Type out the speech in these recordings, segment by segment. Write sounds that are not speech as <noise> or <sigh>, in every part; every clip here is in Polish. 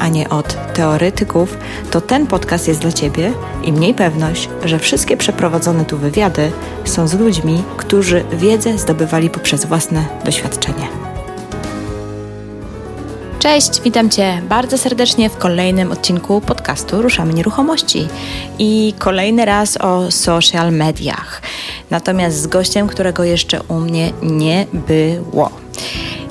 a nie od teoretyków, to ten podcast jest dla Ciebie i mniej pewność, że wszystkie przeprowadzone tu wywiady są z ludźmi, którzy wiedzę zdobywali poprzez własne doświadczenie. Cześć, witam Cię bardzo serdecznie w kolejnym odcinku podcastu Ruszamy Nieruchomości i kolejny raz o social mediach. Natomiast z gościem, którego jeszcze u mnie nie było.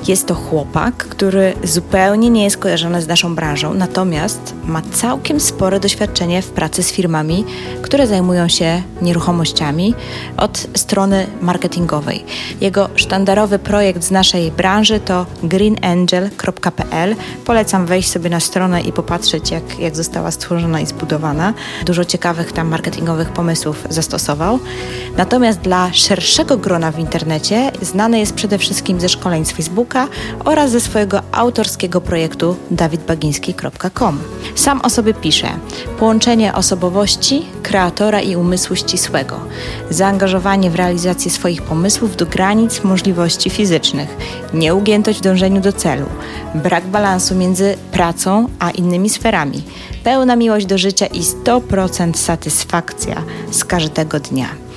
Jest to chłopak, który zupełnie nie jest kojarzony z naszą branżą, natomiast ma całkiem spore doświadczenie w pracy z firmami, które zajmują się nieruchomościami od strony marketingowej. Jego sztandarowy projekt z naszej branży to greenangel.pl. Polecam wejść sobie na stronę i popatrzeć, jak, jak została stworzona i zbudowana. Dużo ciekawych tam marketingowych pomysłów zastosował. Natomiast dla szerszego grona w internecie znany jest przede wszystkim ze szkoleń z Facebooka, oraz ze swojego autorskiego projektu dawidbagiński.com. Sam o sobie pisze: połączenie osobowości, kreatora i umysłu ścisłego, zaangażowanie w realizację swoich pomysłów do granic możliwości fizycznych, nieugiętość w dążeniu do celu, brak balansu między pracą a innymi sferami, pełna miłość do życia i 100% satysfakcja z każdego dnia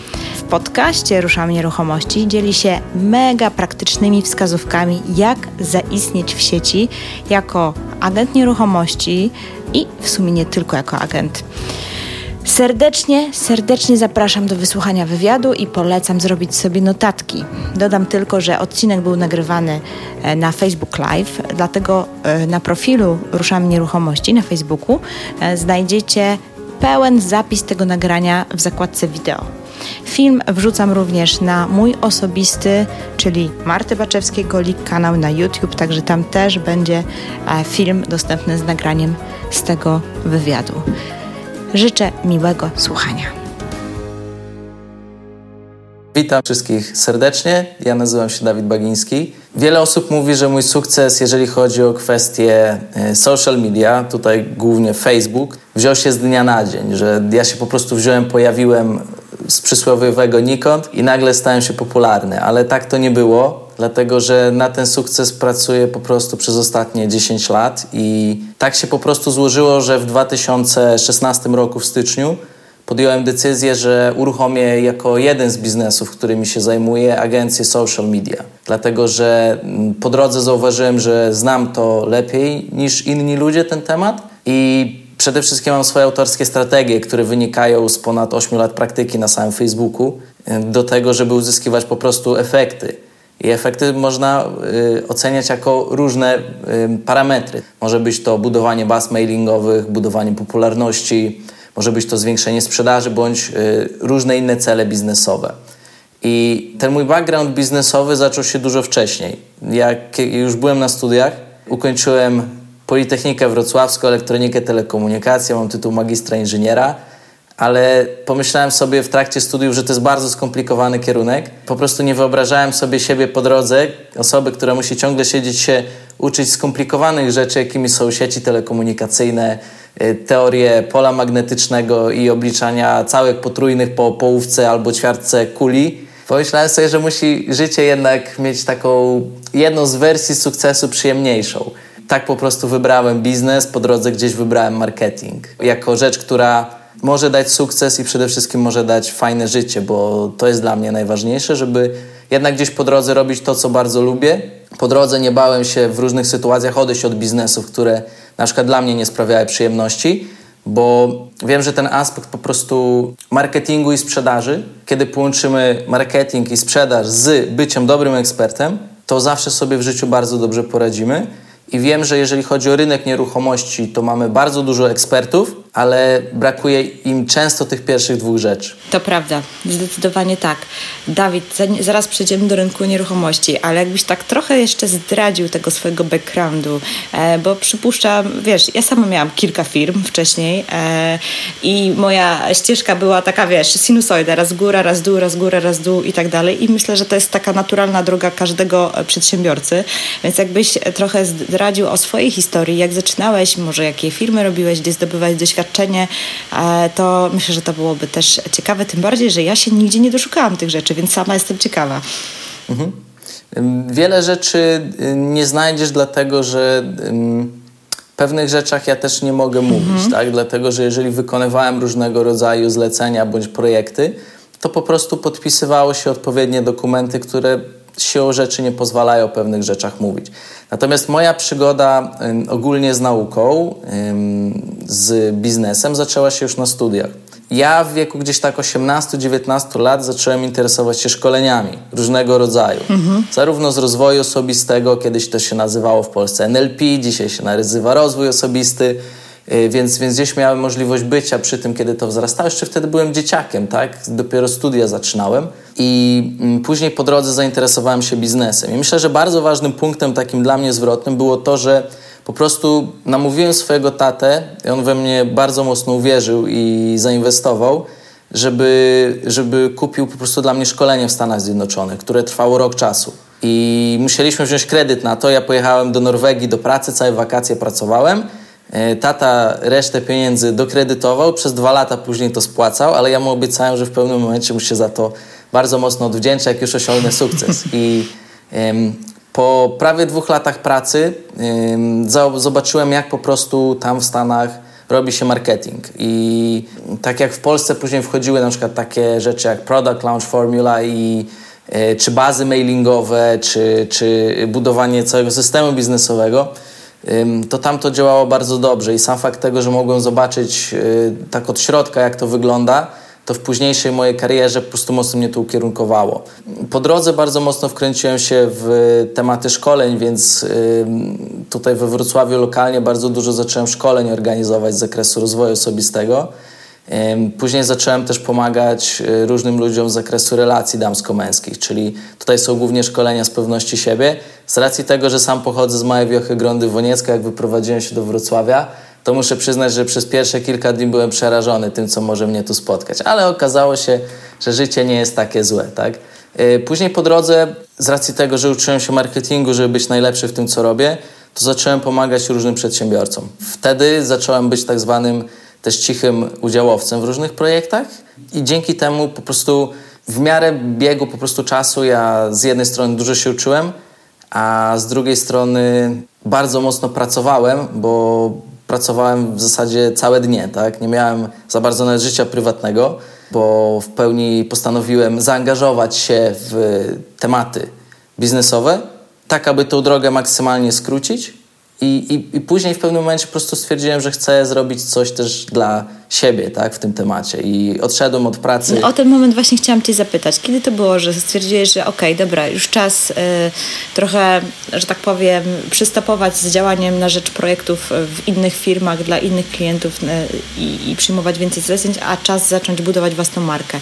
podcaście Ruszamy Nieruchomości dzieli się mega praktycznymi wskazówkami, jak zaistnieć w sieci jako agent nieruchomości i w sumie nie tylko jako agent. Serdecznie, serdecznie zapraszam do wysłuchania wywiadu i polecam zrobić sobie notatki. Dodam tylko, że odcinek był nagrywany e, na Facebook Live, dlatego e, na profilu Ruszamy Nieruchomości na Facebooku e, znajdziecie pełen zapis tego nagrania w zakładce wideo. Film wrzucam również na mój osobisty, czyli Marty Baczewskiego Lik kanał na YouTube, także tam też będzie e, film dostępny z nagraniem z tego wywiadu. Życzę miłego słuchania. Witam wszystkich serdecznie. Ja nazywam się Dawid Bagiński. Wiele osób mówi, że mój sukces, jeżeli chodzi o kwestie e, social media, tutaj głównie Facebook, wziął się z dnia na dzień, że ja się po prostu wziąłem, pojawiłem z przysłowiowego nikąd i nagle stałem się popularny, ale tak to nie było, dlatego że na ten sukces pracuję po prostu przez ostatnie 10 lat i tak się po prostu złożyło, że w 2016 roku w styczniu podjąłem decyzję, że uruchomię jako jeden z biznesów, którymi się zajmuję, agencję social media. Dlatego, że mm, po drodze zauważyłem, że znam to lepiej niż inni ludzie ten temat i Przede wszystkim mam swoje autorskie strategie, które wynikają z ponad 8 lat praktyki na samym Facebooku, do tego, żeby uzyskiwać po prostu efekty. I efekty można y, oceniać jako różne y, parametry. Może być to budowanie baz mailingowych, budowanie popularności, może być to zwiększenie sprzedaży bądź y, różne inne cele biznesowe. I ten mój background biznesowy zaczął się dużo wcześniej. Jak już byłem na studiach, ukończyłem Politechnikę Wrocławską, elektronikę, telekomunikację, mam tytuł magistra inżyniera, ale pomyślałem sobie w trakcie studiów, że to jest bardzo skomplikowany kierunek. Po prostu nie wyobrażałem sobie siebie po drodze, osoby, która musi ciągle siedzieć się, uczyć skomplikowanych rzeczy, jakimi są sieci telekomunikacyjne, y, teorie pola magnetycznego i obliczania całych potrójnych po połówce albo ćwiartce kuli. Pomyślałem sobie, że musi życie jednak mieć taką jedną z wersji sukcesu przyjemniejszą tak po prostu wybrałem biznes, po drodze gdzieś wybrałem marketing. Jako rzecz, która może dać sukces i przede wszystkim może dać fajne życie, bo to jest dla mnie najważniejsze, żeby jednak gdzieś po drodze robić to, co bardzo lubię. Po drodze nie bałem się w różnych sytuacjach odejść od biznesów, które na przykład dla mnie nie sprawiały przyjemności, bo wiem, że ten aspekt po prostu marketingu i sprzedaży, kiedy połączymy marketing i sprzedaż z byciem dobrym ekspertem, to zawsze sobie w życiu bardzo dobrze poradzimy. I wiem, że jeżeli chodzi o rynek nieruchomości, to mamy bardzo dużo ekspertów, ale brakuje im często tych pierwszych dwóch rzeczy. To prawda, zdecydowanie tak. Dawid, zaraz przejdziemy do rynku nieruchomości, ale jakbyś tak trochę jeszcze zdradził tego swojego backgroundu, e, bo przypuszczam, wiesz, ja sama miałam kilka firm wcześniej e, i moja ścieżka była taka, wiesz, sinusoida, raz góra, raz dół, raz góra, raz dół i tak dalej i myślę, że to jest taka naturalna droga każdego przedsiębiorcy, więc jakbyś trochę zdradził o swojej historii, jak zaczynałeś, może jakie firmy robiłeś, gdzie zdobywałeś doświadczenie, e, to myślę, że to byłoby też ciekawe, tym bardziej, że ja się nigdzie nie doszukałam tych rzeczy, więc sama jestem ciekawa. Mhm. Wiele rzeczy nie znajdziesz, dlatego że w pewnych rzeczach ja też nie mogę mówić, mhm. tak? Dlatego, że jeżeli wykonywałem różnego rodzaju zlecenia bądź projekty, to po prostu podpisywało się odpowiednie dokumenty, które siłą rzeczy nie pozwalają o pewnych rzeczach mówić. Natomiast moja przygoda ogólnie z nauką, z biznesem zaczęła się już na studiach. Ja w wieku gdzieś tak 18-19 lat zacząłem interesować się szkoleniami różnego rodzaju. Mhm. Zarówno z rozwoju osobistego, kiedyś to się nazywało w Polsce NLP, dzisiaj się nazywa rozwój osobisty, więc, więc gdzieś miałem możliwość bycia przy tym, kiedy to wzrastało. Jeszcze wtedy byłem dzieciakiem, tak? Dopiero studia zaczynałem i mm, później po drodze zainteresowałem się biznesem. I myślę, że bardzo ważnym punktem takim dla mnie zwrotnym było to, że po prostu namówiłem swojego tatę, i on we mnie bardzo mocno uwierzył i zainwestował, żeby, żeby kupił po prostu dla mnie szkolenie w Stanach Zjednoczonych, które trwało rok czasu. I musieliśmy wziąć kredyt na to. Ja pojechałem do Norwegii do pracy, całe wakacje pracowałem. E, tata resztę pieniędzy dokredytował, przez dwa lata później to spłacał, ale ja mu obiecałem, że w pewnym momencie mu się za to bardzo mocno odwdzięczę, jak już osiągnę sukces. I po prawie dwóch latach pracy zobaczyłem, jak po prostu tam w Stanach robi się marketing. I tak jak w Polsce później wchodziły na przykład takie rzeczy jak Product Launch Formula i e, czy bazy mailingowe, czy, czy budowanie całego systemu biznesowego, to tam to działało bardzo dobrze i sam fakt tego, że mogłem zobaczyć e, tak od środka, jak to wygląda, to w późniejszej mojej karierze po prostu mocno mnie to ukierunkowało. Po drodze bardzo mocno wkręciłem się w tematy szkoleń, więc tutaj we Wrocławiu lokalnie bardzo dużo zacząłem szkoleń organizować z zakresu rozwoju osobistego. Później zacząłem też pomagać y, różnym ludziom z zakresu relacji damsko-męskich, czyli tutaj są głównie szkolenia z pewności siebie. Z racji tego, że sam pochodzę z małej wiochy Grądy Woniecka, jak wyprowadziłem się do Wrocławia, to muszę przyznać, że przez pierwsze kilka dni byłem przerażony tym, co może mnie tu spotkać. Ale okazało się, że życie nie jest takie złe, tak? Y, później po drodze, z racji tego, że uczyłem się marketingu, żeby być najlepszy w tym, co robię, to zacząłem pomagać różnym przedsiębiorcom. Wtedy zacząłem być tak zwanym też cichym udziałowcem w różnych projektach i dzięki temu po prostu w miarę biegu po prostu czasu ja z jednej strony dużo się uczyłem, a z drugiej strony bardzo mocno pracowałem, bo pracowałem w zasadzie całe dnie, tak? Nie miałem za bardzo nawet życia prywatnego, bo w pełni postanowiłem zaangażować się w tematy biznesowe, tak aby tą drogę maksymalnie skrócić i, i, I później w pewnym momencie po prostu stwierdziłem, że chcę zrobić coś też dla siebie tak, w tym temacie. I odszedłem od pracy. No, o ten moment właśnie chciałam Cię zapytać. Kiedy to było, że stwierdziłeś, że okej, okay, dobra, już czas y, trochę, że tak powiem, przystopować z działaniem na rzecz projektów w innych firmach, dla innych klientów y, i, i przyjmować więcej zleceń, a czas zacząć budować własną markę?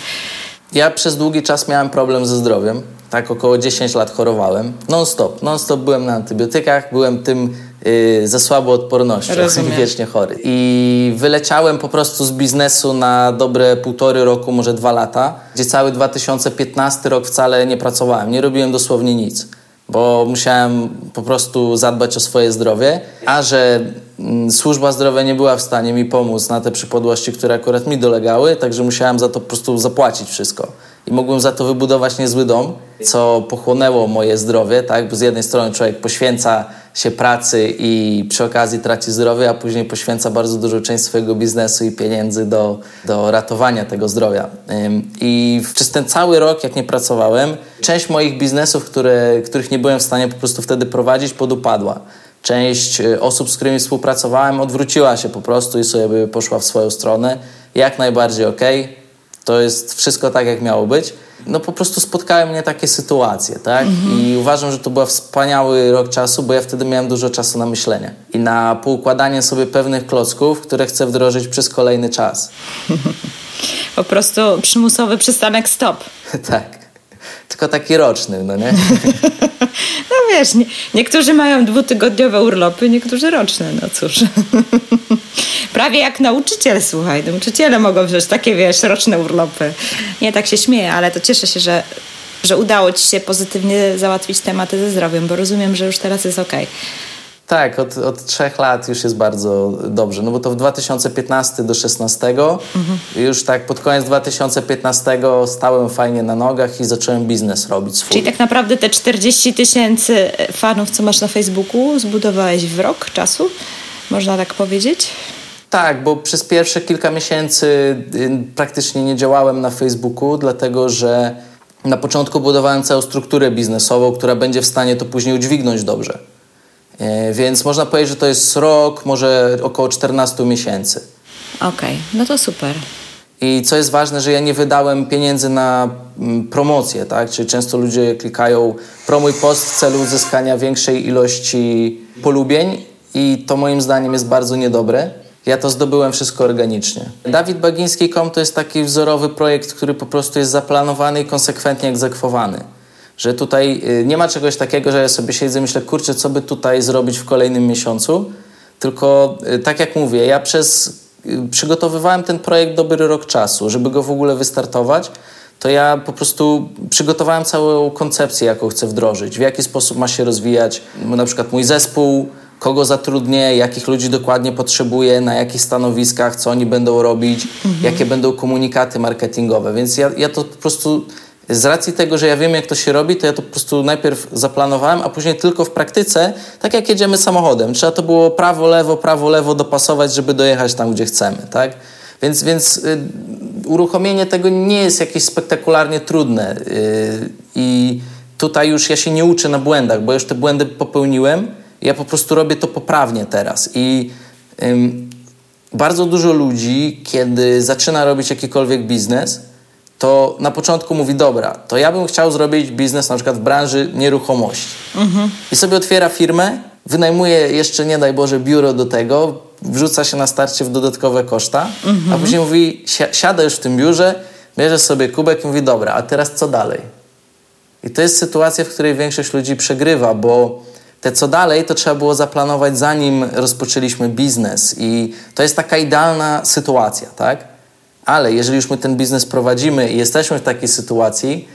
Ja przez długi czas miałem problem ze zdrowiem. Tak, około 10 lat chorowałem. Non-stop. Non-stop byłem na antybiotykach, byłem tym yy, ze słabą odpornością, <laughs> Rozumiem. wiecznie chory. I wyleciałem po prostu z biznesu na dobre półtory roku, może dwa lata, gdzie cały 2015 rok wcale nie pracowałem, nie robiłem dosłownie nic, bo musiałem po prostu zadbać o swoje zdrowie, a że mm, służba zdrowia nie była w stanie mi pomóc na te przypadłości, które akurat mi dolegały, także musiałem za to po prostu zapłacić wszystko i mogłem za to wybudować niezły dom, co pochłonęło moje zdrowie, tak? Bo z jednej strony człowiek poświęca się pracy i przy okazji traci zdrowie, a później poświęca bardzo dużą część swojego biznesu i pieniędzy do, do ratowania tego zdrowia. I przez ten cały rok, jak nie pracowałem, część moich biznesów, które, których nie byłem w stanie po prostu wtedy prowadzić, podupadła. Część e, osób, z którymi współpracowałem, odwróciła się po prostu i sobie poszła w swoją stronę. Jak najbardziej ok, to jest wszystko tak, jak miało być. no po prostu spotkały mnie takie sytuacje, tak? Mhm. I uważam, że to był wspaniały rok czasu, bo ja wtedy miałem dużo czasu na myślenie i na poukładanie sobie pewnych klocków, które chcę wdrożyć przez kolejny czas. <laughs> po prostu przymusowy przystanek stop. <laughs> tak. Tylko taki roczny, no nie? <laughs> no wiesz, nie, niektórzy mają dwutygodniowe urlopy, niektórzy roczne, no cóż. <laughs> Prawie jak nauczyciel, słuchaj. Nauczyciele mogą wziąć takie, wiesz, roczne urlopy. Nie, tak się śmieję, ale to cieszę się, że, że udało ci się pozytywnie załatwić tematy ze zdrowiem, bo rozumiem, że już teraz jest okej. Okay. Tak, od, od trzech lat już jest bardzo dobrze, no bo to w 2015 do 2016 mhm. już tak pod koniec 2015 stałem fajnie na nogach i zacząłem biznes robić swój. Czyli tak naprawdę te 40 tysięcy fanów, co masz na Facebooku, zbudowałeś w rok czasu? Można tak powiedzieć? Tak, bo przez pierwsze kilka miesięcy y, praktycznie nie działałem na Facebooku, dlatego że na początku budowałem całą strukturę biznesową, która będzie w stanie to później udźwignąć dobrze. E, więc można powiedzieć, że to jest rok, może około 14 miesięcy. Okej, okay, no to super. I co jest ważne, że ja nie wydałem pieniędzy na mm, promocję, tak? Czyli często ludzie klikają promuj post w celu uzyskania większej ilości polubień i to moim zdaniem jest bardzo niedobre. Ja to zdobyłem wszystko organicznie. Dawid Bagiński.com to jest taki wzorowy projekt, który po prostu jest zaplanowany i konsekwentnie egzekwowany. Że tutaj y, nie ma czegoś takiego, że ja sobie siedzę i myślę, kurczę, co by tutaj zrobić w kolejnym miesiącu. Tylko y, tak jak mówię, ja przez y, przygotowywałem ten projekt dobry rok czasu, żeby go w ogóle wystartować to ja po prostu przygotowałem całą koncepcję, jaką chcę wdrożyć, w jaki sposób ma się rozwijać na przykład mój zespół, kogo zatrudnię, jakich ludzi dokładnie potrzebuję, na jakich stanowiskach, co oni będą robić, mhm. jakie będą komunikaty marketingowe. Więc ja, ja to po prostu z racji tego, że ja wiem, jak to się robi, to ja to po prostu najpierw zaplanowałem, a później tylko w praktyce, tak jak jedziemy samochodem. Trzeba to było prawo, lewo, prawo, lewo dopasować, żeby dojechać tam, gdzie chcemy, tak? Więc, więc y, uruchomienie tego nie jest jakieś spektakularnie trudne. Y, I tutaj już ja się nie uczę na błędach, bo już te błędy popełniłem ja po prostu robię to poprawnie teraz. I bardzo dużo ludzi, kiedy zaczyna robić jakikolwiek biznes, to na początku mówi, dobra, to ja bym chciał zrobić biznes na przykład w branży nieruchomości. Mhm. I sobie otwiera firmę, wynajmuje jeszcze, nie daj Boże, biuro do tego, wrzuca się na starcie w dodatkowe koszta, mhm. a później mówi, si siada już w tym biurze, bierze sobie kubek i mówi, dobra, a teraz co dalej? I to jest sytuacja, w której większość ludzi przegrywa, bo te co dalej, to trzeba było zaplanować zanim rozpoczęliśmy biznes i to jest taka idealna sytuacja, tak? Ale jeżeli już my ten biznes prowadzimy i jesteśmy w takiej sytuacji,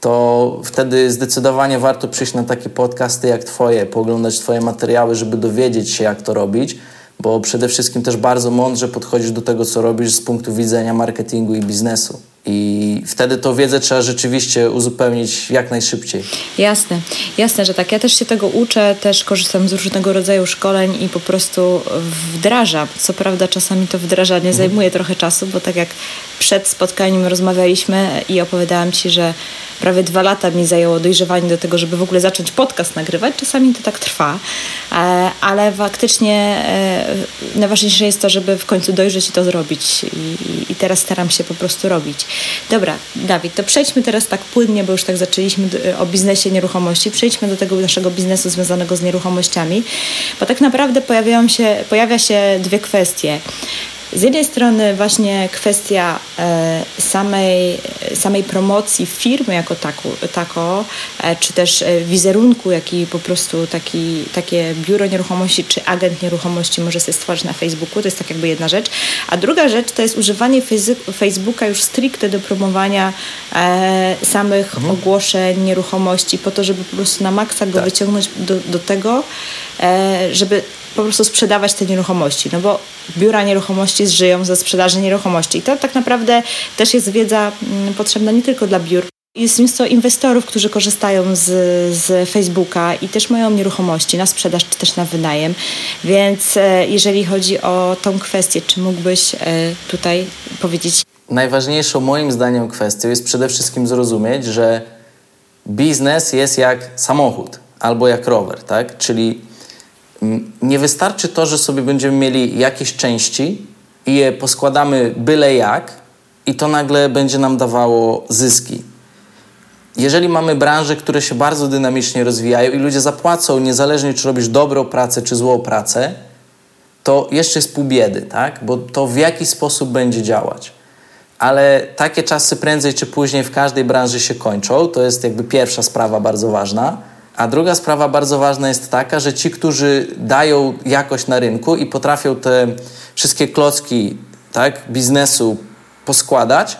to wtedy zdecydowanie warto przyjść na takie podcasty jak Twoje, pooglądać Twoje materiały, żeby dowiedzieć się, jak to robić, bo przede wszystkim też bardzo mądrze podchodzisz do tego, co robisz z punktu widzenia marketingu i biznesu. I wtedy tą wiedzę trzeba rzeczywiście uzupełnić jak najszybciej. Jasne, jasne, że tak. Ja też się tego uczę, też korzystam z różnego rodzaju szkoleń i po prostu wdrażam. Co prawda czasami to wdrażanie mhm. zajmuje trochę czasu, bo tak jak przed spotkaniem rozmawialiśmy i opowiadałam Ci, że prawie dwa lata mi zajęło dojrzewanie do tego, żeby w ogóle zacząć podcast nagrywać. Czasami to tak trwa, e, ale faktycznie e, najważniejsze jest to, żeby w końcu dojrzeć i to zrobić. I, teraz staram się po prostu robić. Dobra, Dawid, to przejdźmy teraz tak płynnie, bo już tak zaczęliśmy o biznesie nieruchomości. Przejdźmy do tego naszego biznesu związanego z nieruchomościami, bo tak naprawdę pojawiają się, pojawia się dwie kwestie. Z jednej strony właśnie kwestia e, samej, samej promocji firmy jako taku, tako, e, czy też e, wizerunku, jaki po prostu taki, takie biuro nieruchomości czy agent nieruchomości może sobie stworzyć na Facebooku, to jest tak jakby jedna rzecz. A druga rzecz to jest używanie Facebooka już stricte do promowania samych mhm. ogłoszeń nieruchomości po to, żeby po prostu na maksa go tak. wyciągnąć do, do tego, żeby po prostu sprzedawać te nieruchomości, no bo biura nieruchomości żyją ze sprzedaży nieruchomości. I to tak naprawdę też jest wiedza mm, potrzebna nie tylko dla biur. Jest mnóstwo inwestorów, którzy korzystają z, z Facebooka i też mają nieruchomości na sprzedaż czy też na wynajem. Więc e, jeżeli chodzi o tą kwestię, czy mógłbyś e, tutaj powiedzieć? Najważniejszą moim zdaniem kwestią jest przede wszystkim zrozumieć, że biznes jest jak samochód albo jak rower, tak? Czyli nie wystarczy to, że sobie będziemy mieli jakieś części i je poskładamy byle jak i to nagle będzie nam dawało zyski. jeżeli mamy branże, które się bardzo dynamicznie rozwijają i ludzie zapłacą, niezależnie czy robisz dobrą pracę, czy złą pracę, to jeszcze jest pół biedy, tak? Bo to w jaki sposób będzie działać. Ale takie czasy prędzej czy później w każdej branży się kończą. To jest jakby pierwsza sprawa bardzo ważna. A druga sprawa bardzo ważna jest taka, że ci, którzy dają jakość na rynku i potrafią te wszystkie klocki tak, biznesu poskładać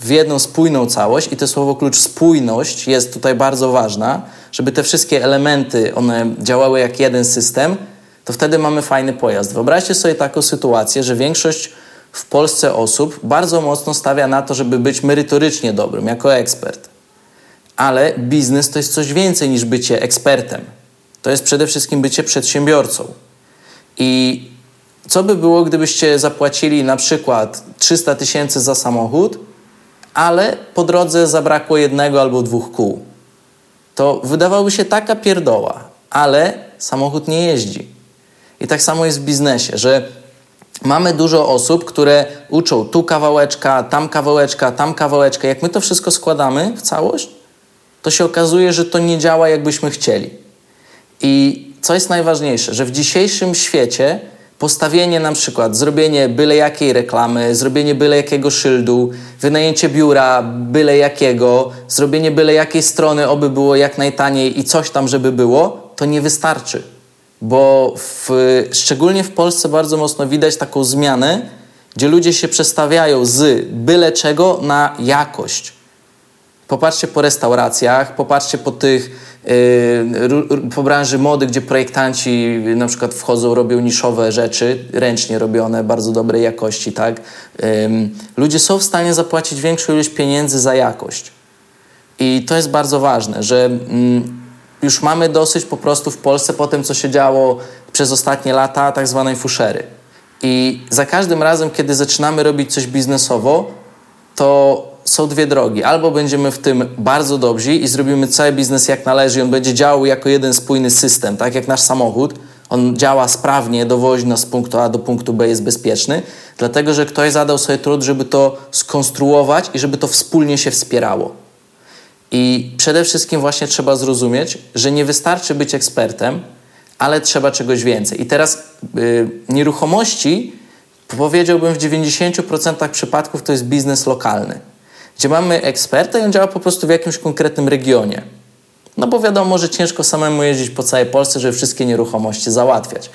w jedną spójną całość, i to słowo klucz spójność jest tutaj bardzo ważna, żeby te wszystkie elementy one działały jak jeden system, to wtedy mamy fajny pojazd. Wyobraźcie sobie taką sytuację, że większość w Polsce osób bardzo mocno stawia na to, żeby być merytorycznie dobrym, jako ekspert. Ale biznes to jest coś więcej niż bycie ekspertem. To jest przede wszystkim bycie przedsiębiorcą. I co by było, gdybyście zapłacili na przykład 300 tysięcy za samochód, ale po drodze zabrakło jednego albo dwóch kół? To wydawałoby się taka pierdoła, ale samochód nie jeździ. I tak samo jest w biznesie, że mamy dużo osób, które uczą tu kawałeczka, tam kawałeczka, tam kawałeczka. Jak my to wszystko składamy w całość, to się okazuje, że to nie działa jakbyśmy chcieli. I co jest najważniejsze, że w dzisiejszym świecie postawienie na przykład, zrobienie byle jakiej reklamy, zrobienie byle jakiego szyldu, wynajęcie biura byle jakiego, zrobienie byle jakiej strony, oby było jak najtaniej i coś tam, żeby było, to nie wystarczy bo w, szczególnie w Polsce bardzo mocno widać taką zmianę, gdzie ludzie się przestawiają z byle czego na jakość. Popatrzcie po restauracjach, popatrzcie po tych, yy, po branży mody, gdzie projektanci na przykład wchodzą, robią niszowe rzeczy, ręcznie robione, bardzo dobrej jakości, tak? Ludzie są w stanie zapłacić większą ilość pieniędzy za jakość. I to jest bardzo ważne, że yy, już mamy dosyć po prostu w Polsce po tym, co się działo przez ostatnie lata, tak zwanej fuszery. I za każdym razem, kiedy zaczynamy robić coś biznesowo, to są dwie drogi. Albo będziemy w tym bardzo dobrzy i zrobimy cały biznes jak należy i on będzie działał jako jeden spójny system, tak jak nasz samochód. On działa sprawnie, dowozi nas z punktu A do punktu B, jest bezpieczny, dlatego że ktoś zadał sobie trud, żeby to skonstruować i żeby to wspólnie się wspierało. I przede wszystkim właśnie trzeba zrozumieć, że nie wystarczy być ekspertem, ale trzeba czegoś więcej. I teraz yy, nieruchomości, powiedziałbym, w 90% przypadków to jest biznes lokalny, gdzie mamy eksperta i on działa po prostu w jakimś konkretnym regionie. No bo wiadomo, że ciężko samemu jeździć po całej Polsce, żeby wszystkie nieruchomości załatwiać.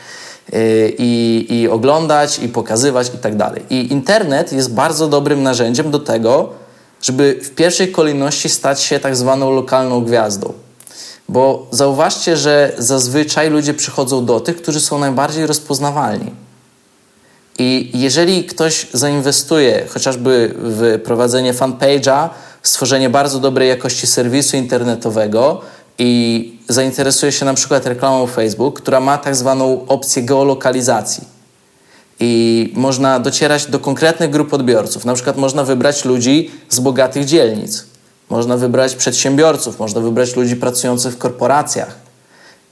Yy, I, i oglądać, i pokazywać, i tak dalej. I internet jest bardzo dobrym narzędziem do tego, żeby w pierwszej kolejności stać się tak zwaną lokalną gwiazdą. Bo zauważcie, że zazwyczaj ludzie przychodzą do tych, którzy są najbardziej rozpoznawalni. I jeżeli ktoś zainwestuje chociażby w prowadzenie fanpage'a, stworzenie bardzo dobrej jakości serwisu internetowego i zainteresuje się na przykład reklamą Facebook, która ma tak zwaną opcję geolokalizacji, i można docierać do konkretnych grup odbiorców. Na przykład można wybrać ludzi z bogatych dzielnic, można wybrać przedsiębiorców, można wybrać ludzi pracujących w korporacjach,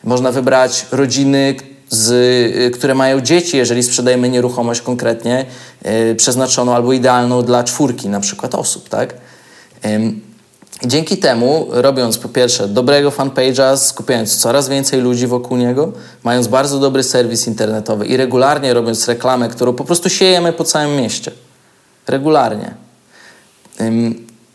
można wybrać rodziny, z, które mają dzieci, jeżeli sprzedajemy nieruchomość konkretnie yy, przeznaczoną albo idealną dla czwórki na przykład osób, tak? Yy, Dzięki temu, robiąc po pierwsze dobrego fanpage'a, skupiając coraz więcej ludzi wokół niego, mając bardzo dobry serwis internetowy i regularnie robiąc reklamę, którą po prostu siejemy po całym mieście, regularnie,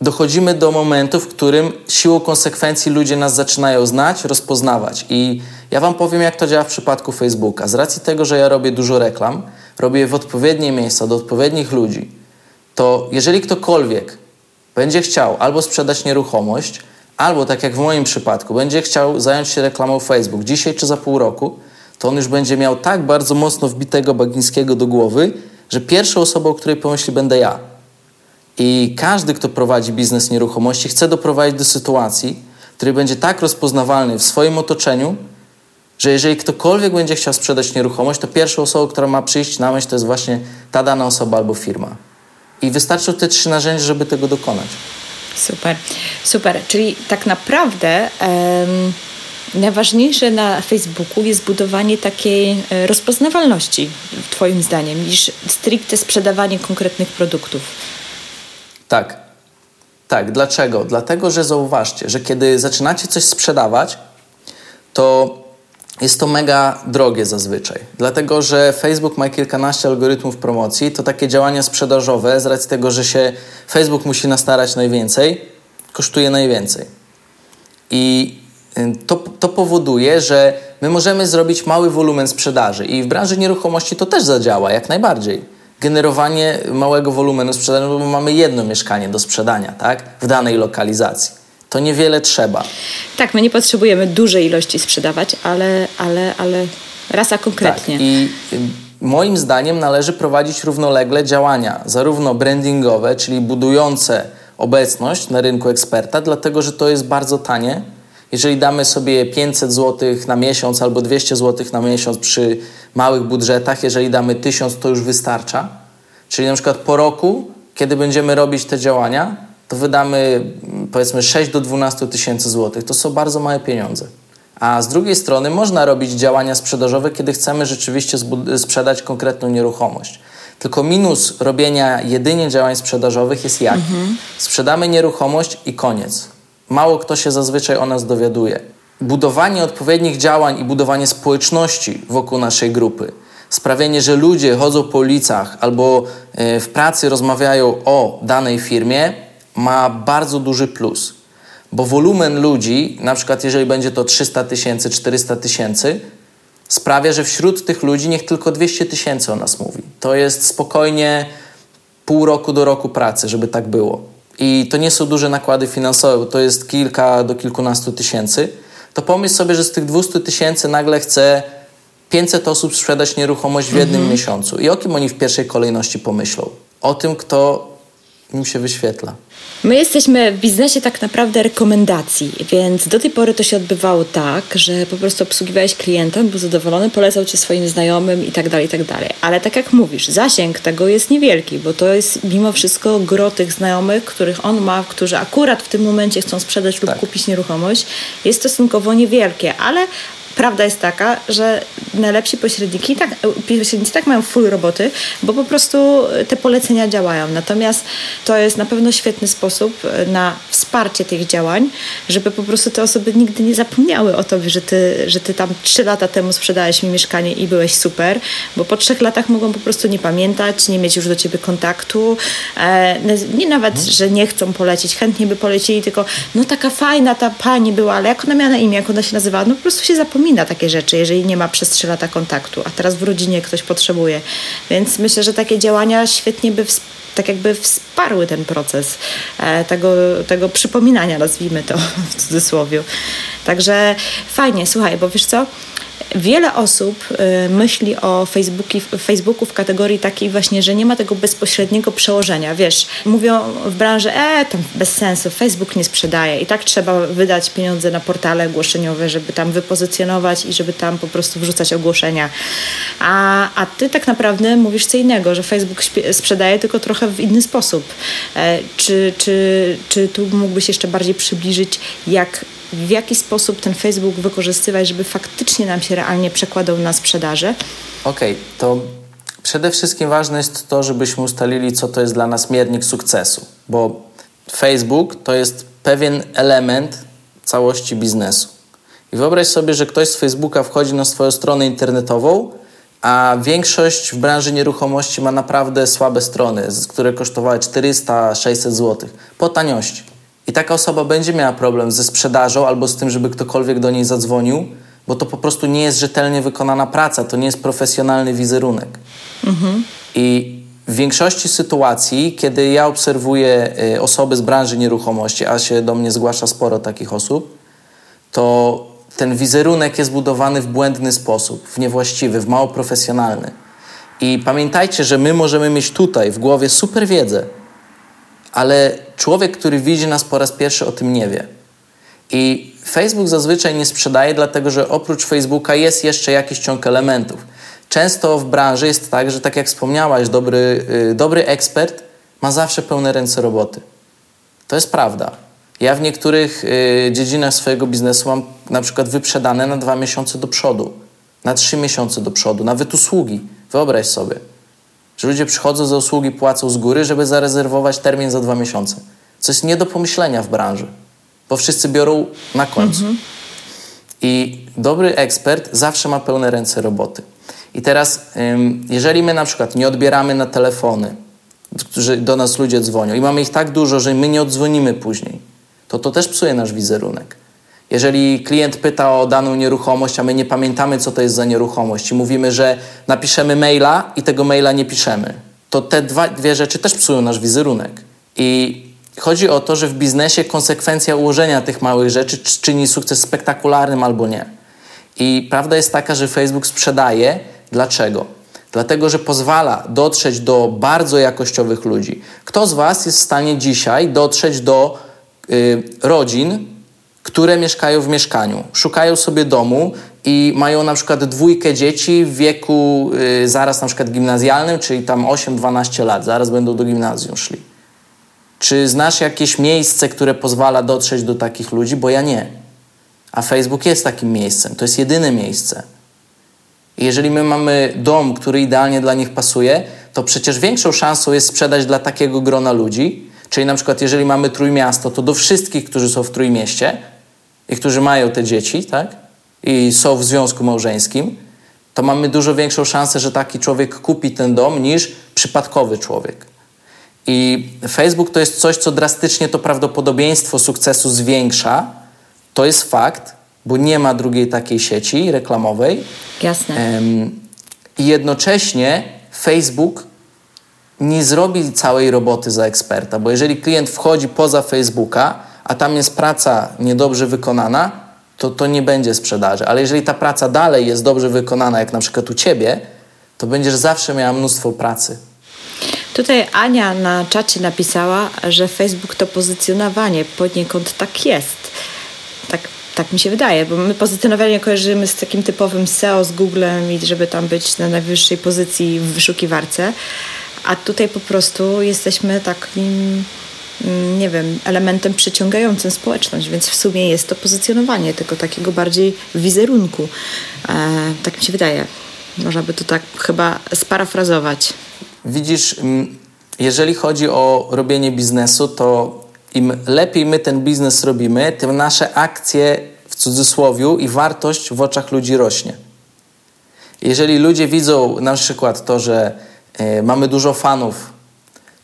dochodzimy do momentu, w którym siłą konsekwencji ludzie nas zaczynają znać, rozpoznawać. I ja Wam powiem, jak to działa w przypadku Facebooka. Z racji tego, że ja robię dużo reklam, robię je w odpowiednie miejsca, do odpowiednich ludzi, to jeżeli ktokolwiek będzie chciał albo sprzedać nieruchomość, albo tak jak w moim przypadku, będzie chciał zająć się reklamą Facebook dzisiaj czy za pół roku, to on już będzie miał tak bardzo mocno wbitego Bagińskiego do głowy, że pierwszą osobą, o której pomyśli, będę ja. I każdy, kto prowadzi biznes nieruchomości, chce doprowadzić do sytuacji, który będzie tak rozpoznawalny w swoim otoczeniu, że jeżeli ktokolwiek będzie chciał sprzedać nieruchomość, to pierwszą osobą, która ma przyjść na myśl, to jest właśnie ta dana osoba albo firma. I wystarczą te trzy narzędzia, żeby tego dokonać. Super, super. Czyli tak naprawdę najważniejsze na Facebooku jest budowanie takiej e, rozpoznawalności, Twoim zdaniem, niż stricte sprzedawanie konkretnych produktów. Tak. Tak, dlaczego? Dlatego, że zauważcie, że kiedy zaczynacie coś sprzedawać, to jest to mega drogie zazwyczaj. Dlatego, że Facebook ma kilkanaście algorytmów promocji, to takie działania sprzedażowe, z racji tego, że się Facebook musi nastarać najwięcej, kosztuje najwięcej. I y, to, to powoduje, że my możemy zrobić mały wolumen sprzedaży i w branży nieruchomości to też zadziała jak najbardziej. Generowanie małego wolumenu sprzedaży, bo mamy jedno mieszkanie do sprzedania, tak? W danej lokalizacji. To niewiele trzeba. Tak, my nie potrzebujemy dużej ilości sprzedawać, ale, ale, ale rasa konkretnie. Tak. I y, moim zdaniem należy prowadzić równolegle działania, zarówno brandingowe, czyli budujące obecność na rynku eksperta, dlatego że to jest bardzo tanie. Jeżeli damy sobie 500 zł na miesiąc albo 200 zł na miesiąc przy małych budżetach, jeżeli damy 1000, to już wystarcza. Czyli na przykład po roku, kiedy będziemy robić te działania, to wydamy powiedzmy 6 do 12 tysięcy złotych. To są bardzo małe pieniądze. A z drugiej strony można robić działania sprzedażowe, kiedy chcemy rzeczywiście sprzedać konkretną nieruchomość. Tylko minus robienia jedynie działań sprzedażowych jest jaki? Mhm. Sprzedamy nieruchomość i koniec. Mało kto się zazwyczaj o nas dowiaduje. Budowanie odpowiednich działań i budowanie społeczności wokół naszej grupy, sprawienie, że ludzie chodzą po ulicach albo e, w pracy rozmawiają o danej firmie, ma bardzo duży plus. Bo wolumen ludzi, na przykład jeżeli będzie to 300 tysięcy, 400 tysięcy, sprawia, że wśród tych ludzi niech tylko 200 tysięcy o nas mówi. To jest spokojnie pół roku do roku pracy, żeby tak było. I to nie są duże nakłady finansowe, bo to jest kilka do kilkunastu tysięcy. To pomyśl sobie, że z tych 200 tysięcy nagle chce 500 osób sprzedać nieruchomość w jednym mhm. miesiącu. I o kim oni w pierwszej kolejności pomyślą? O tym, kto im się wyświetla. My jesteśmy w biznesie tak naprawdę rekomendacji, więc do tej pory to się odbywało tak, że po prostu obsługiwałeś klienta, był zadowolony, polecał cię swoim znajomym i tak dalej, i tak dalej. Ale tak jak mówisz, zasięg tego jest niewielki, bo to jest mimo wszystko gro tych znajomych, których on ma, którzy akurat w tym momencie chcą sprzedać lub tak. kupić nieruchomość, jest stosunkowo niewielkie, ale prawda jest taka, że najlepsi pośredniki tak, pośrednicy tak mają full roboty, bo po prostu te polecenia działają. Natomiast to jest na pewno świetny sposób na wsparcie tych działań, żeby po prostu te osoby nigdy nie zapomniały o tobie, że ty, że ty tam trzy lata temu sprzedałeś mi mieszkanie i byłeś super, bo po trzech latach mogą po prostu nie pamiętać, nie mieć już do ciebie kontaktu. E, nie nawet, mhm. że nie chcą polecić, chętnie by polecili, tylko no taka fajna ta pani była, ale jak ona miała na imię, jak ona się nazywała, no po prostu się zapomina zapomina takie rzeczy, jeżeli nie ma przez 3 lata kontaktu, a teraz w rodzinie ktoś potrzebuje. Więc myślę, że takie działania świetnie by tak jakby wsparły ten proces e, tego, tego przypominania, nazwijmy to <laughs> w cudzysłowie. Także fajnie, słuchaj, bo wiesz co, Wiele osób y, myśli o Facebooku, w kategorii takiej właśnie, że nie ma tego bezpośredniego przełożenia. Wiesz, mówią w branży, e, tam bez sensu, Facebook nie sprzedaje i tak trzeba wydać pieniądze na portale ogłoszeniowe, żeby tam wypozycjonować i żeby tam po prostu wrzucać ogłoszenia. A, a ty tak naprawdę mówisz co innego, że Facebook sprzedaje tylko trochę w inny sposób. E, czy, czy, czy tu mógłbyś jeszcze bardziej przybliżyć, jak w jaki sposób ten Facebook wykorzystywać, żeby faktycznie nam się realnie przekładał na sprzedaży? Okej, okay, to przede wszystkim ważne jest to, żebyśmy ustalili, co to jest dla nas miernik sukcesu, bo Facebook to jest pewien element całości biznesu. I wyobraź sobie, że ktoś z Facebooka wchodzi na swoją stronę internetową, a większość w branży nieruchomości ma naprawdę słabe strony, które kosztowały 400-600 zł po taniości. I taka osoba będzie miała problem ze sprzedażą albo z tym, żeby ktokolwiek do niej zadzwonił, bo to po prostu nie jest rzetelnie wykonana praca, to nie jest profesjonalny wizerunek. Mhm. I w większości sytuacji, kiedy ja obserwuję y, osoby z branży nieruchomości, a się do mnie zgłasza sporo takich osób, to ten wizerunek jest budowany w błędny sposób, w niewłaściwy, w mało profesjonalny. I pamiętajcie, że my możemy mieć tutaj w głowie super wiedzę, ale człowiek, który widzi nas po raz pierwszy, o tym nie wie. I Facebook zazwyczaj nie sprzedaje, dlatego że oprócz Facebooka jest jeszcze jakiś ciąg elementów. Często w branży jest tak, że tak jak wspomniałaś, dobry, yy, dobry ekspert ma zawsze pełne ręce roboty. To jest prawda. Ja w niektórych yy, dziedzinach swojego biznesu mam na przykład wyprzedane na dwa miesiące do przodu, na trzy miesiące do przodu, nawet usługi. Wyobraź sobie, że ludzie przychodzą za usługi, płacą z góry, żeby zarezerwować termin za dwa miesiące co jest nie do pomyślenia w branży, bo wszyscy biorą na końcu. Mhm. I dobry ekspert zawsze ma pełne ręce roboty. I teraz, jeżeli my na przykład nie odbieramy na telefony, którzy do nas ludzie dzwonią i mamy ich tak dużo, że my nie odzwonimy później, to to też psuje nasz wizerunek. Jeżeli klient pyta o daną nieruchomość, a my nie pamiętamy, co to jest za nieruchomość i mówimy, że napiszemy maila i tego maila nie piszemy, to te dwa, dwie rzeczy też psują nasz wizerunek. I chodzi o to, że w biznesie konsekwencja ułożenia tych małych rzeczy czyni sukces spektakularnym albo nie. I prawda jest taka, że Facebook sprzedaje. Dlaczego? Dlatego, że pozwala dotrzeć do bardzo jakościowych ludzi. Kto z Was jest w stanie dzisiaj dotrzeć do y, rodzin, które mieszkają w mieszkaniu, szukają sobie domu i mają na przykład dwójkę dzieci w wieku y, zaraz na przykład gimnazjalnym, czyli tam 8-12 lat, zaraz będą do gimnazjum szli. Czy znasz jakieś miejsce, które pozwala dotrzeć do takich ludzi? Bo ja nie. A Facebook jest takim miejscem. To jest jedyne miejsce. Jeżeli my mamy dom, który idealnie dla nich pasuje, to przecież większą szansą jest sprzedać dla takiego grona ludzi. Czyli na przykład, jeżeli mamy trójmiasto, to do wszystkich, którzy są w trójmieście i którzy mają te dzieci, tak? I są w związku małżeńskim, to mamy dużo większą szansę, że taki człowiek kupi ten dom niż przypadkowy człowiek. I Facebook to jest coś, co drastycznie to prawdopodobieństwo sukcesu zwiększa. To jest fakt, bo nie ma drugiej takiej sieci reklamowej. Jasne. I jednocześnie Facebook nie zrobi całej roboty za eksperta, bo jeżeli klient wchodzi poza Facebooka, a tam jest praca niedobrze wykonana, to to nie będzie sprzedaży. Ale jeżeli ta praca dalej jest dobrze wykonana, jak na przykład u ciebie, to będziesz zawsze miała mnóstwo pracy. Tutaj Ania na czacie napisała, że Facebook to pozycjonowanie. Poniekąd tak jest. Tak, tak mi się wydaje, bo my pozycjonowanie kojarzymy z takim typowym SEO z Googlem i żeby tam być na najwyższej pozycji w wyszukiwarce. A tutaj po prostu jesteśmy takim nie wiem, elementem przyciągającym społeczność, więc w sumie jest to pozycjonowanie, tylko takiego bardziej wizerunku. E, tak mi się wydaje. Można by to tak chyba sparafrazować. Widzisz, mm, jeżeli chodzi o robienie biznesu, to im lepiej my ten biznes robimy, tym nasze akcje w cudzysłowie i wartość w oczach ludzi rośnie. Jeżeli ludzie widzą na przykład to, że y, mamy dużo fanów,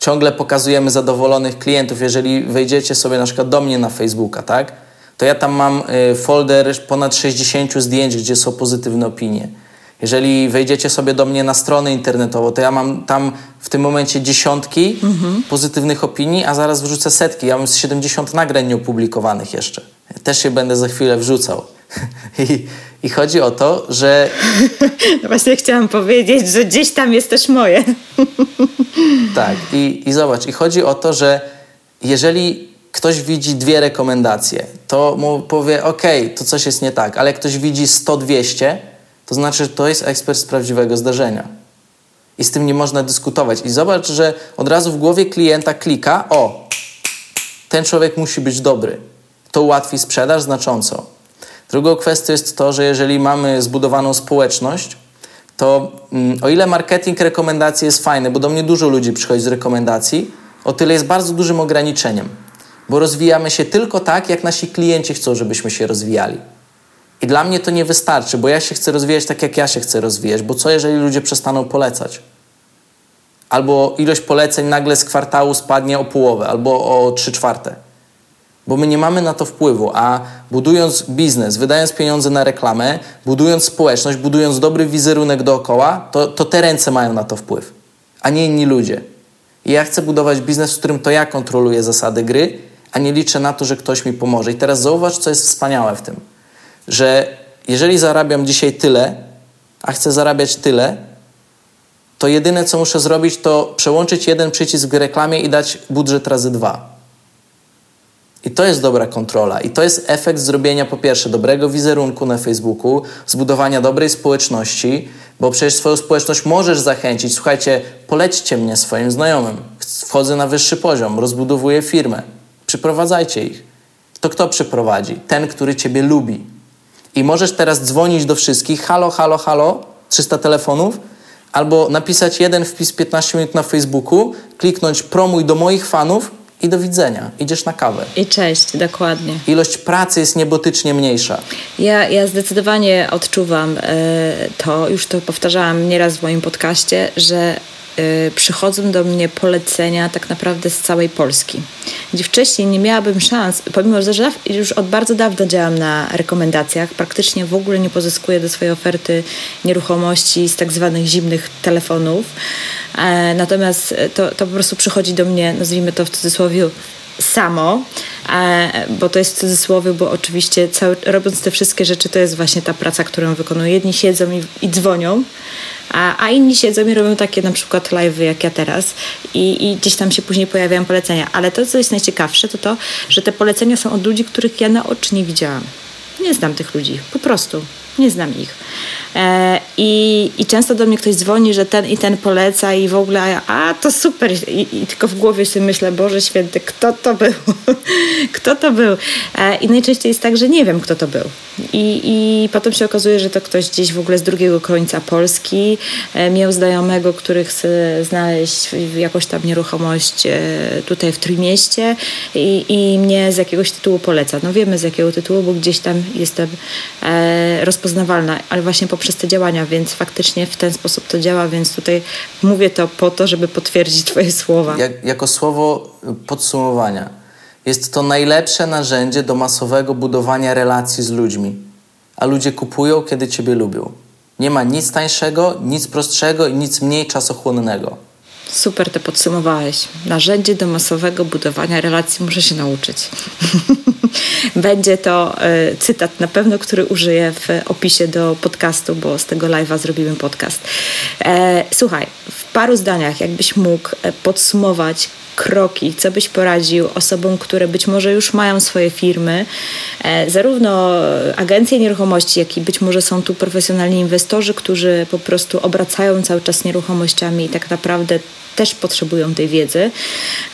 ciągle pokazujemy zadowolonych klientów, jeżeli wejdziecie sobie na przykład do mnie na Facebooka, tak? To ja tam mam y, folder ponad 60 zdjęć, gdzie są pozytywne opinie. Jeżeli wejdziecie sobie do mnie na stronę internetową, to ja mam tam w tym momencie dziesiątki mhm. pozytywnych opinii, a zaraz wrzucę setki. Ja mam 70 nagrań nieopublikowanych jeszcze. Też się będę za chwilę wrzucał. I, I, chodzi o to, że. <laughs> No właśnie chciałam powiedzieć, że gdzieś tam jest też moje. <laughs> tak, i, i zobacz, i chodzi o to, że jeżeli ktoś widzi dwie rekomendacje, to mu powie: OK, to coś jest nie tak, ale jak ktoś widzi 100-200, to znaczy, że to jest ekspert z prawdziwego zdarzenia. I z tym nie można dyskutować. I zobacz, że od razu w głowie klienta klika: O, ten człowiek musi być dobry. To ułatwi sprzedaż znacząco. Drugą kwestią jest to, że jeżeli mamy zbudowaną społeczność, to mm, o ile marketing rekomendacji jest fajny, bo do mnie dużo ludzi przychodzi z rekomendacji, o tyle jest bardzo dużym ograniczeniem, bo rozwijamy się tylko tak, jak nasi klienci chcą, żebyśmy się rozwijali. I dla mnie to nie wystarczy, bo ja się chcę rozwijać tak, jak ja się chcę rozwijać, bo co jeżeli ludzie przestaną polecać? Albo ilość poleceń nagle z kwartału spadnie o połowę, albo o trzy czwarte. Bo my nie mamy na to wpływu, a budując biznes, wydając pieniądze na reklamę, budując społeczność, budując dobry wizerunek dookoła, to, to te ręce mają na to wpływ, a nie inni ludzie. I ja chcę budować biznes, w którym to ja kontroluję zasady gry, a nie liczę na to, że ktoś mi pomoże. I teraz zauważ, co jest wspaniałe w tym że jeżeli zarabiam dzisiaj tyle, a chcę zarabiać tyle, to jedyne co muszę zrobić, to przełączyć jeden przycisk w reklamie i dać budżet razy dwa. I to jest dobra kontrola. I to jest efekt zrobienia po pierwsze dobrego wizerunku na Facebooku, zbudowania dobrej społeczności, bo przecież swoją społeczność możesz zachęcić. Słuchajcie, polećcie mnie swoim znajomym. Wchodzę na wyższy poziom, rozbudowuję firmę. Przyprowadzajcie ich. To kto przyprowadzi? Ten, który ciebie lubi. I możesz teraz dzwonić do wszystkich, halo, halo, halo, 300 telefonów, albo napisać jeden wpis 15 minut na Facebooku, kliknąć promuj do moich fanów i do widzenia. Idziesz na kawę. I cześć, dokładnie. Ilość pracy jest niebotycznie mniejsza. Ja, ja zdecydowanie odczuwam e, to, już to powtarzałam nieraz w moim podcaście, że Y, przychodzą do mnie polecenia tak naprawdę z całej Polski. Gdzie wcześniej nie miałabym szans, pomimo że już od bardzo dawna działam na rekomendacjach, praktycznie w ogóle nie pozyskuję do swojej oferty nieruchomości z tak zwanych zimnych telefonów. E, natomiast to, to po prostu przychodzi do mnie, nazwijmy to w cudzysłowie, samo, e, bo to jest cudzysłowie, bo oczywiście cały, robiąc te wszystkie rzeczy, to jest właśnie ta praca, którą wykonuję. Jedni siedzą i, i dzwonią, a, a inni siedzą i robią takie na przykład live jak ja teraz i, i gdzieś tam się później pojawiają polecenia. Ale to, co jest najciekawsze, to to, że te polecenia są od ludzi, których ja na oczy nie widziałam. Nie znam tych ludzi, po prostu nie znam ich. E, i, I często do mnie ktoś dzwoni, że ten i ten poleca i w ogóle, a to super. I, i tylko w głowie sobie myślę, Boże Święty, kto to był? <laughs> kto to był? E, I najczęściej jest tak, że nie wiem, kto to był. I, I potem się okazuje, że to ktoś gdzieś w ogóle z drugiego końca Polski e, miał znajomego, który chce znaleźć jakąś tam nieruchomość tutaj w Trójmieście i, i mnie z jakiegoś tytułu poleca. No wiemy z jakiego tytułu, bo gdzieś tam jestem e, rozpoznawalna, ale właśnie poprzez te działania, więc faktycznie w ten sposób to działa, więc tutaj mówię to po to, żeby potwierdzić Twoje słowa. Jak, jako słowo podsumowania. Jest to najlepsze narzędzie do masowego budowania relacji z ludźmi. A ludzie kupują, kiedy Ciebie lubią. Nie ma nic tańszego, nic prostszego i nic mniej czasochłonnego. Super to podsumowałeś. Narzędzie do masowego budowania relacji muszę się nauczyć. <laughs> Będzie to y, cytat na pewno, który użyję w opisie do podcastu, bo z tego live'a zrobimy podcast. E, słuchaj, w paru zdaniach, jakbyś mógł e, podsumować kroki, co byś poradził osobom, które być może już mają swoje firmy, e, zarówno agencje nieruchomości, jak i być może są tu profesjonalni inwestorzy, którzy po prostu obracają cały czas nieruchomościami i tak naprawdę też potrzebują tej wiedzy.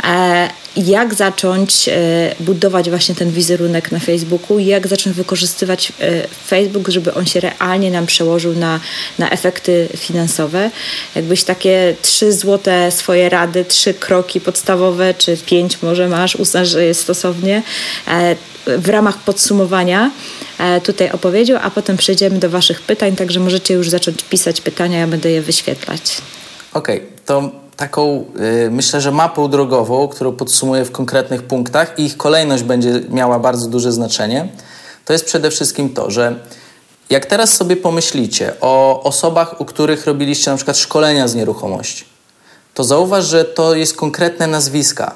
E, jak zacząć e, budować właśnie ten wizerunek na Facebooku, jak zacząć wykorzystywać e, Facebook, żeby on się realnie nam przełożył na, na efekty finansowe. Jakbyś takie trzy złote swoje rady, trzy kroki podstawowe, czy pięć może masz, uznasz, że jest stosownie, w ramach podsumowania tutaj opowiedział, a potem przejdziemy do Waszych pytań, także możecie już zacząć pisać pytania, ja będę je wyświetlać. Okej, okay, to taką, y, myślę, że mapą drogową, którą podsumuję w konkretnych punktach i ich kolejność będzie miała bardzo duże znaczenie, to jest przede wszystkim to, że jak teraz sobie pomyślicie o osobach, u których robiliście na przykład szkolenia z nieruchomości, to zauważ, że to jest konkretne nazwiska.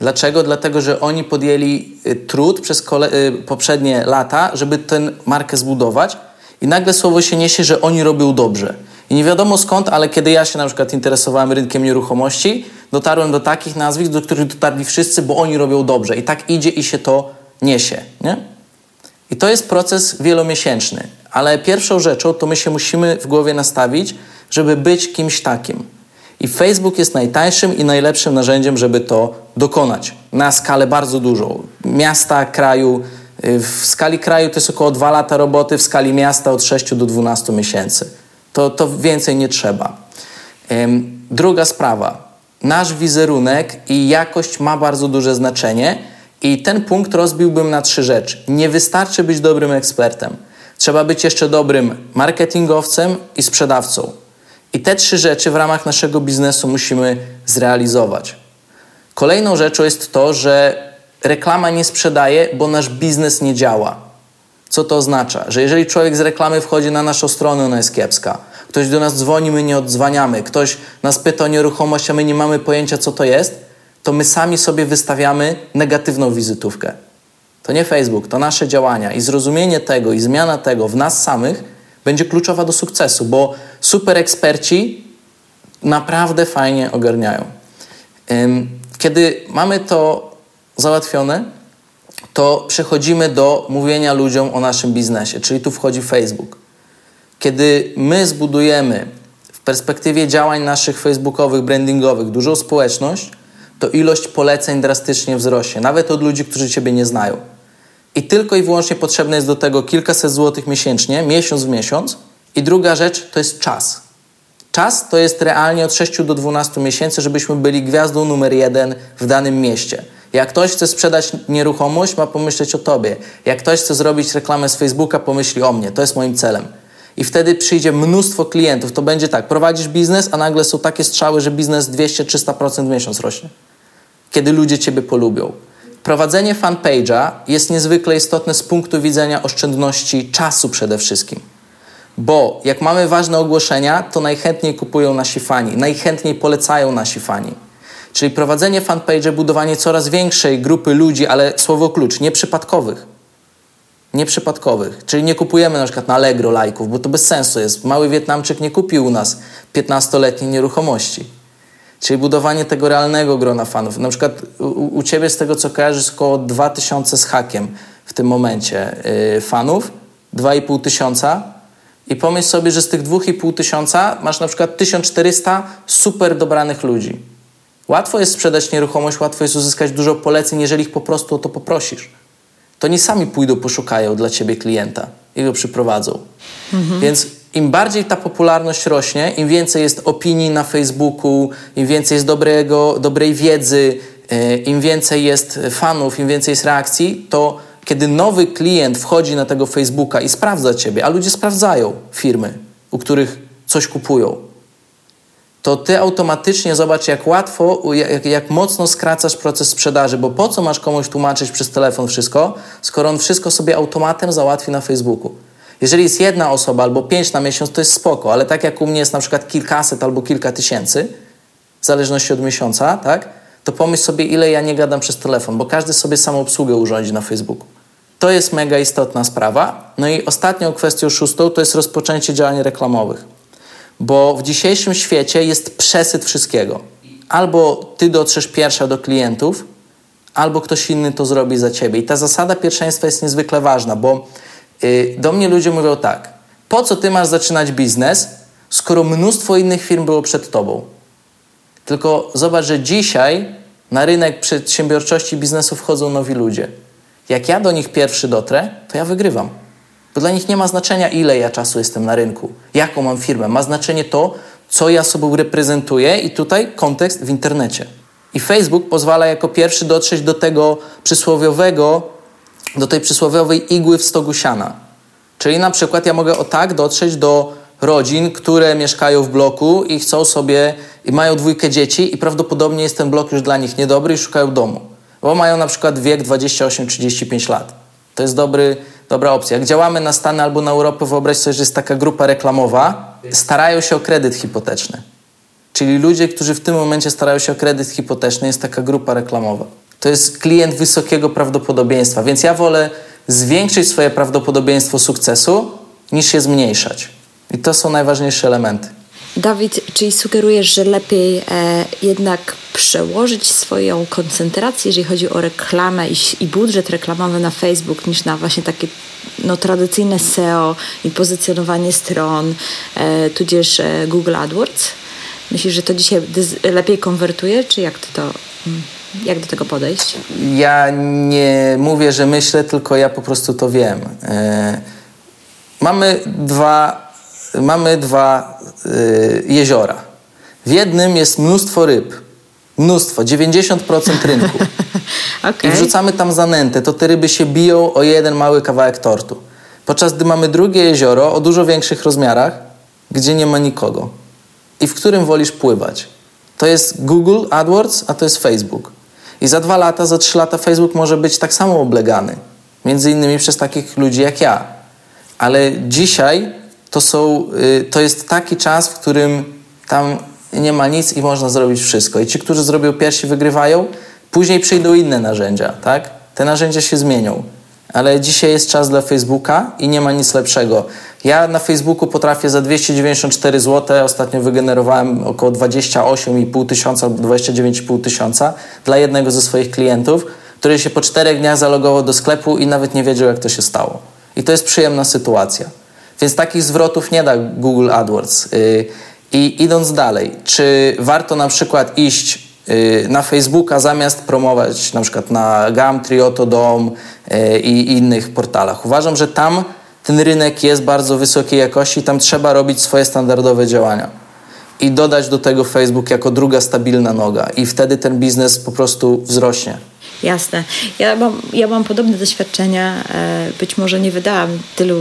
Dlaczego? Dlatego, że oni podjęli y, trud przez y, poprzednie lata, żeby tę markę zbudować i nagle słowo się niesie, że oni robią dobrze. I nie wiadomo skąd, ale kiedy ja się na przykład interesowałem rynkiem nieruchomości, dotarłem do takich nazwisk, do których dotarli wszyscy, bo oni robią dobrze. I tak idzie i się to niesie. Nie? I to jest proces wielomiesięczny. Ale pierwszą rzeczą to my się musimy w głowie nastawić, żeby być kimś takim. I Facebook jest najtańszym i najlepszym narzędziem, żeby to dokonać na skalę bardzo dużą. Miasta, kraju. Y, w skali kraju to jest około 2 lata roboty, w skali miasta od 6 do 12 miesięcy. To, to więcej nie trzeba. Druga sprawa. Nasz wizerunek i jakość ma bardzo duże znaczenie i ten punkt rozbiłbym na trzy rzeczy. Nie wystarczy być dobrym ekspertem. Trzeba być jeszcze dobrym marketingowcem i sprzedawcą. I te trzy rzeczy w ramach naszego biznesu musimy zrealizować. Kolejną rzeczą jest to, że reklama nie sprzedaje, bo nasz biznes nie działa. Co to oznacza? Że jeżeli człowiek z reklamy wchodzi na naszą stronę, ona jest kiepska. Ktoś do nas dzwoni, my nie odzwaniamy. Ktoś nas pyta o nieruchomość, a my nie mamy pojęcia, co to jest, to my sami sobie wystawiamy negatywną wizytówkę. To nie Facebook, to nasze działania i zrozumienie tego i zmiana tego w nas samych będzie kluczowa do sukcesu, bo super eksperci naprawdę fajnie ogarniają. Kiedy mamy to załatwione, to przechodzimy do mówienia ludziom o naszym biznesie, czyli tu wchodzi Facebook. Kiedy my zbudujemy w perspektywie działań naszych facebookowych, brandingowych dużą społeczność, to ilość poleceń drastycznie wzrośnie, nawet od ludzi, którzy Ciebie nie znają. I tylko i wyłącznie potrzebne jest do tego kilkaset złotych miesięcznie, miesiąc w miesiąc. I druga rzecz to jest czas. Czas to jest realnie od 6 do 12 miesięcy, żebyśmy byli gwiazdą numer jeden w danym mieście. Jak ktoś chce sprzedać nieruchomość, ma pomyśleć o tobie. Jak ktoś chce zrobić reklamę z Facebooka, pomyśli o mnie. To jest moim celem. I wtedy przyjdzie mnóstwo klientów. To będzie tak, prowadzisz biznes, a nagle są takie strzały, że biznes 200-300% w miesiąc rośnie. Kiedy ludzie ciebie polubią. Prowadzenie fanpage'a jest niezwykle istotne z punktu widzenia oszczędności czasu przede wszystkim. Bo jak mamy ważne ogłoszenia, to najchętniej kupują nasi fani, najchętniej polecają nasi fani. Czyli prowadzenie fanpage, budowanie coraz większej grupy ludzi, ale słowo klucz, nieprzypadkowych. Nieprzypadkowych. Czyli nie kupujemy na przykład na Allegro lajków, bo to bez sensu jest. Mały Wietnamczyk nie kupił u nas 15-letniej nieruchomości. Czyli budowanie tego realnego grona fanów. Na przykład u, u Ciebie z tego co kojarzysz około 2000 z hakiem w tym momencie yy, fanów, 2,5 tysiąca i pomyśl sobie, że z tych 2,5 tysiąca masz na przykład 1400 super dobranych ludzi. Łatwo jest sprzedać nieruchomość, łatwo jest uzyskać dużo poleceń, jeżeli ich po prostu o to poprosisz. To nie sami pójdą, poszukają dla ciebie klienta i go przyprowadzą. Mhm. Więc im bardziej ta popularność rośnie, im więcej jest opinii na Facebooku, im więcej jest dobrego, dobrej wiedzy, e, im więcej jest fanów, im więcej jest reakcji, to kiedy nowy klient wchodzi na tego Facebooka i sprawdza ciebie, a ludzie sprawdzają firmy, u których coś kupują, to ty automatycznie zobacz, jak łatwo, jak, jak, mocno skracasz proces sprzedaży, bo po co masz komuś tłumaczyć przez telefon wszystko, skoro on wszystko sobie automatem załatwi na Facebooku. Jeżeli jest jedna osoba albo pięć na miesiąc, to jest spoko, ale tak jak u mnie jest na przykład kilkaset albo kilka tysięcy, w zależności od miesiąca, tak? To pomyśl sobie, ile ja nie gadam przez telefon, bo każdy sobie samoobsługę urządzi na Facebooku. To jest mega istotna sprawa. No i ostatnią kwestią szóstą to jest rozpoczęcie działań reklamowych. Bo w dzisiejszym świecie jest przesyt wszystkiego. Albo ty dotrzesz pierwsza do klientów, albo ktoś inny to zrobi za ciebie. I ta zasada pierwszeństwa jest niezwykle ważna, bo yy, do mnie ludzie mówią tak: po co ty masz zaczynać biznes, skoro mnóstwo innych firm było przed tobą? Tylko zobacz, że dzisiaj na rynek przedsiębiorczości biznesu wchodzą nowi ludzie. Jak ja do nich pierwszy dotrę, to ja wygrywam. Bo dla nich nie ma znaczenia, ile ja czasu jestem na rynku, jaką mam firmę. Ma znaczenie to, co ja sobą reprezentuję i tutaj kontekst w internecie. I Facebook pozwala jako pierwszy dotrzeć do tego przysłowiowego, do tej przysłowiowej igły w stogu siana. Czyli na przykład ja mogę o tak dotrzeć do rodzin, które mieszkają w bloku i chcą sobie, i mają dwójkę dzieci i prawdopodobnie jest ten blok już dla nich niedobry i szukają domu. Bo mają na przykład wiek 28-35 lat. To jest dobry, dobra opcja. Jak działamy na Stany albo na Europę, wyobraź sobie, że jest taka grupa reklamowa, starają się o kredyt hipoteczny. Czyli ludzie, którzy w tym momencie starają się o kredyt hipoteczny, jest taka grupa reklamowa. To jest klient wysokiego prawdopodobieństwa, więc ja wolę zwiększyć swoje prawdopodobieństwo sukcesu, niż je zmniejszać. I to są najważniejsze elementy. Dawid, czyli sugerujesz, że lepiej e, jednak przełożyć swoją koncentrację, jeżeli chodzi o reklamę i, i, budżet reklamowy na Facebook, niż na właśnie takie no, tradycyjne SEO i pozycjonowanie stron, e, tudzież e, Google AdWords? Myślisz, że to dzisiaj lepiej konwertuje, czy jak to, to mm, jak do tego podejść? Ja nie mówię, że myślę, tylko ja po prostu to wiem. E, mamy dwa mamy dwa y, jeziora. W jednym jest mnóstwo ryb. Mnóstwo, 90% <laughs> rynku. okay. I wrzucamy tam zanętę, to te ryby się biją o jeden mały kawałek tortu. Podczas gdy mamy drugie jezioro o dużo większych rozmiarach, gdzie nie ma nikogo. I w którym wolisz pływać? To jest Google AdWords, a to jest Facebook. I za dwa lata, za trzy lata Facebook może być tak samo oblegany. Między innymi przez takich ludzi jak ja. Ale dzisiaj to, są, y, to jest taki czas, w którym tam nie ma nic i można zrobić wszystko. I ci, którzy zrobią pierwsi, wygrywają, później przyjdą inne narzędzia, tak? Te narzędzia się zmienią. Ale dzisiaj jest czas dla Facebooka i nie ma nic lepszego. Ja na Facebooku potrafię za 294 zł, ostatnio wygenerowałem około 28,5 tysiąca albo 29,5 tysiąca dla jednego ze swoich klientów, który się po czterech dniach zalogował do sklepu i nawet nie wiedział, jak to się stało. I to jest przyjemna sytuacja. Więc takich zwrotów nie da Google AdWords. Y, I idąc dalej, czy warto na przykład iść y, na Facebooka zamiast promować na przykład na Gumtree, Otodom y, i innych portalach? Uważam, że tam ten rynek jest bardzo wysokiej jakości, tam trzeba robić swoje standardowe działania i dodać do tego Facebook jako druga stabilna noga i wtedy ten biznes po prostu wzrośnie. Jasne. Ja mam, ja mam podobne doświadczenia. E, być może nie wydałam tylu,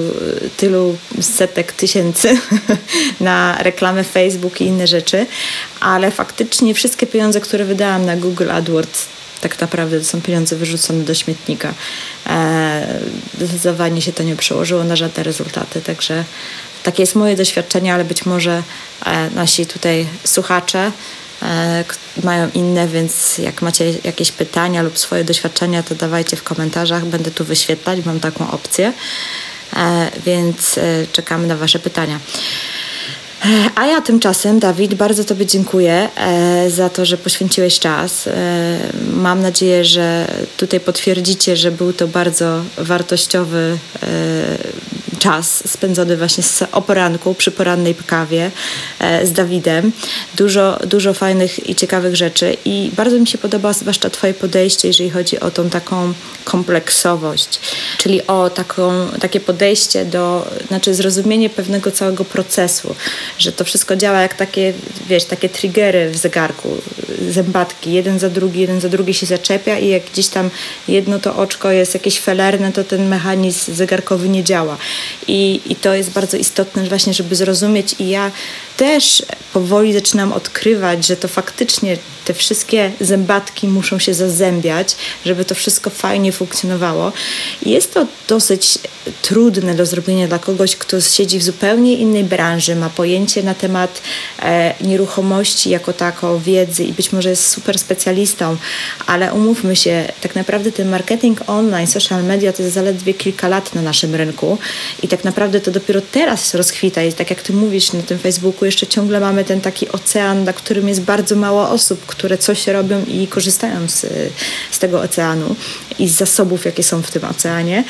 tylu setek tysięcy <laughs> na reklamę Facebook i inne rzeczy, ale faktycznie wszystkie pieniądze, które wydałam na Google AdWords, tak naprawdę to są pieniądze wyrzucone do śmietnika. E, zdecydowanie się to nie przełożyło na żadne rezultaty, także takie jest moje doświadczenie, ale być może e, nasi tutaj słuchacze mają inne, więc jak macie jakieś pytania lub swoje doświadczenia, to dawajcie w komentarzach, będę tu wyświetlać, mam taką opcję, więc czekamy na Wasze pytania. A ja tymczasem, Dawid, bardzo Tobie dziękuję e, za to, że poświęciłeś czas. E, mam nadzieję, że tutaj potwierdzicie, że był to bardzo wartościowy e, czas spędzony właśnie o poranku, przy porannej kawie z Dawidem. Dużo, dużo fajnych i ciekawych rzeczy i bardzo mi się podoba zwłaszcza Twoje podejście, jeżeli chodzi o tą taką kompleksowość, czyli o taką, takie podejście do, znaczy zrozumienie pewnego całego procesu że to wszystko działa jak takie, wiesz, takie triggery w zegarku, zębatki, jeden za drugi, jeden za drugi się zaczepia i jak gdzieś tam jedno to oczko jest jakieś felerne, to ten mechanizm zegarkowy nie działa. I, i to jest bardzo istotne właśnie, żeby zrozumieć i ja też powoli zaczynam odkrywać, że to faktycznie te wszystkie zębatki muszą się zazębiać, żeby to wszystko fajnie funkcjonowało. Jest to dosyć trudne do zrobienia dla kogoś, kto siedzi w zupełnie innej branży, ma pojęcie na temat e, nieruchomości jako tako, wiedzy i być może jest super specjalistą, ale umówmy się, tak naprawdę ten marketing online, social media to jest zaledwie kilka lat na naszym rynku i tak naprawdę to dopiero teraz rozkwita i tak jak ty mówisz na tym Facebooku, jeszcze ciągle mamy ten taki ocean, na którym jest bardzo mało osób, które coś robią i korzystają z, z tego oceanu i z zasobów, jakie są w tym oceanie.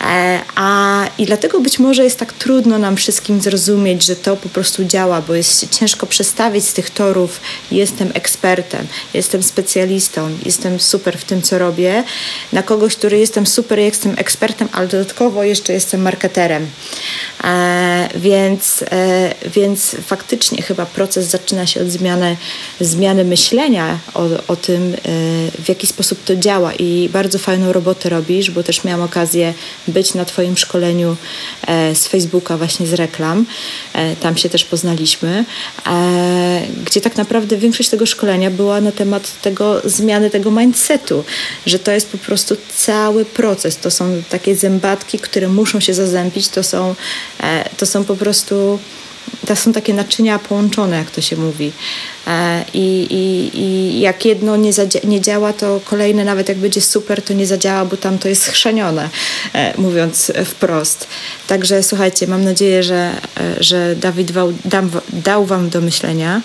E, a i dlatego być może jest tak trudno nam wszystkim zrozumieć, że to po prostu działa, bo jest ciężko przestawić z tych torów. Jestem ekspertem, jestem specjalistą, jestem super w tym, co robię, na kogoś, który jestem super, jestem ekspertem, ale dodatkowo jeszcze jestem marketerem. E, więc, e, więc faktycznie chyba proces zaczyna się od zmiany, zmiany myślenia o, o tym, e, w jaki sposób to działa i bardzo fajną robotę robisz, bo też miałam okazję być na Twoim szkoleniu e, z Facebooka, właśnie z reklam. E, tam się też poznaliśmy, e, gdzie tak naprawdę większość tego szkolenia była na temat tego zmiany tego mindsetu, że to jest po prostu cały proces. To są takie zębatki, które muszą się zazębić, to są, to są po prostu to są takie naczynia połączone, jak to się mówi. E, I, i, i jak jedno nie, nie działa, to kolejne, nawet jak będzie super, to nie zadziała, bo tam to jest schrzenione, e, mówiąc wprost. Także słuchajcie, mam nadzieję, że, e, że Dawid dał, dał Wam do myślenia,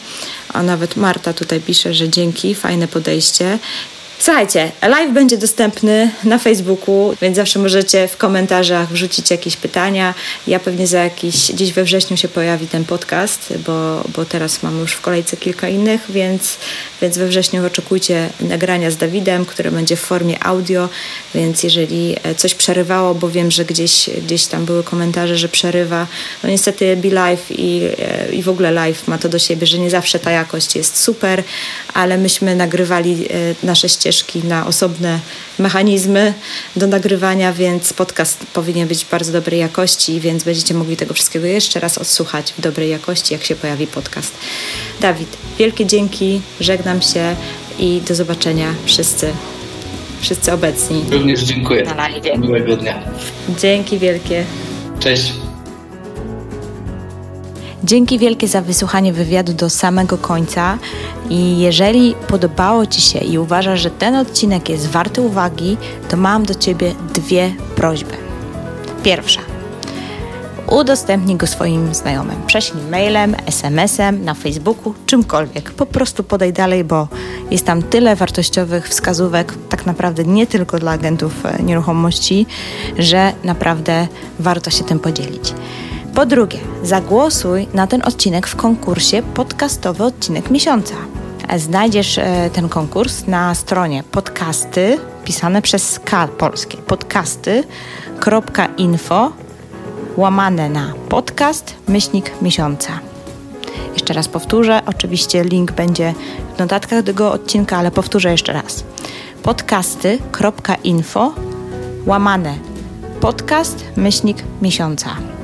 a nawet Marta tutaj pisze, że dzięki, fajne podejście. Słuchajcie, live będzie dostępny na Facebooku, więc zawsze możecie w komentarzach wrzucić jakieś pytania. Ja pewnie za jakiś, gdzieś we wrześniu się pojawi ten podcast, bo, bo teraz mam już w kolejce kilka innych, więc, więc we wrześniu oczekujcie nagrania z Dawidem, które będzie w formie audio, więc jeżeli e, coś przerywało, bo wiem, że gdzieś, gdzieś tam były komentarze, że przerywa, no niestety Be Live i, e, i w ogóle live ma to do siebie, że nie zawsze ta jakość jest super, ale myśmy nagrywali e, nasze ścieżki ścieżki na osobne mechanizmy do nagrywania, więc podcast powinien być bardzo dobrej jakości, więc będziecie mogli tego wszystkiego jeszcze raz odsłuchać w dobrej jakości, jak się pojawi podcast. Dawid, wielkie dzięki, żegnam się i do zobaczenia wszyscy, wszyscy obecni. Również dziękuję. Na live. Miłego dnia. Dzięki wielkie. Cześć. Dzięki wielkie za wysłuchanie wywiadu do samego końca. I jeżeli podobało Ci się i uważasz, że ten odcinek jest warty uwagi, to mam do Ciebie dwie prośby. Pierwsza. Udostępnij go swoim znajomym. Prześlij mailem, SMS-em, na Facebooku, czymkolwiek. Po prostu podaj dalej, bo jest tam tyle wartościowych wskazówek, tak naprawdę nie tylko dla agentów e, nieruchomości, że naprawdę warto się tym podzielić. Po drugie, zagłosuj na ten odcinek w konkursie Podcastowy Odcinek Miesiąca. Znajdziesz e, ten konkurs na stronie podcasty, pisane przez K polskie, podcasty.info łamane na podcast myślnik miesiąca. Jeszcze raz powtórzę, oczywiście link będzie w notatkach tego odcinka, ale powtórzę jeszcze raz podcasty.info łamane podcast myślnik miesiąca.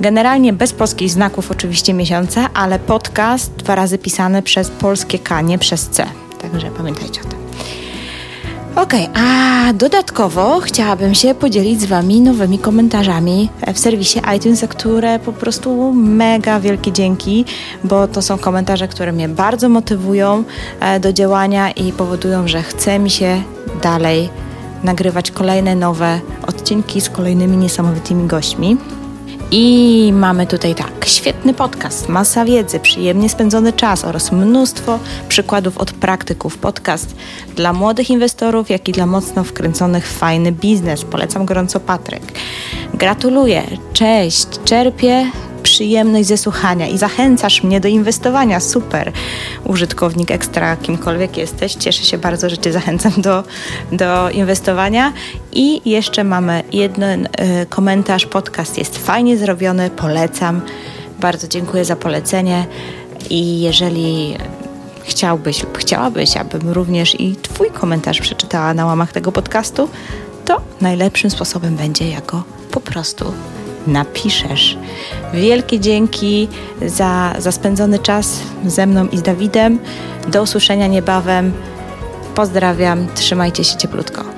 Generalnie bez polskich znaków oczywiście miesiąca, ale podcast dwa razy pisany przez polskie K, nie przez C. Także pamiętajcie o tym. Okej, okay, a dodatkowo chciałabym się podzielić z Wami nowymi komentarzami w serwisie iTunes, za które po prostu mega wielkie dzięki, bo to są komentarze, które mnie bardzo motywują e, do działania i powodują, że chce mi się dalej nagrywać kolejne nowe odcinki z kolejnymi niesamowitymi gośćmi. I mamy tutaj tak, świetny podcast, masa wiedzy, przyjemnie spędzony czas oraz mnóstwo przykładów od praktyków. Podcast dla młodych inwestorów, jak i dla mocno wkręconych w fajny biznes. Polecam gorąco Patryk. Gratuluję, cześć, czerpię przyjemność ze słuchania i zachęcasz mnie do inwestowania. Super, użytkownik ekstra, kimkolwiek jesteś. Cieszę się bardzo, że Cię zachęcam do, do inwestowania. I jeszcze mamy jeden y, komentarz. Podcast jest fajnie zrobiony, polecam. Bardzo dziękuję za polecenie. I jeżeli chciałbyś lub chciałabyś, abym również i Twój komentarz przeczytała na łamach tego podcastu, to najlepszym sposobem będzie jako po prostu napiszesz. Wielkie dzięki za, za spędzony czas ze mną i z Dawidem. Do usłyszenia niebawem. Pozdrawiam, trzymajcie się cieplutko.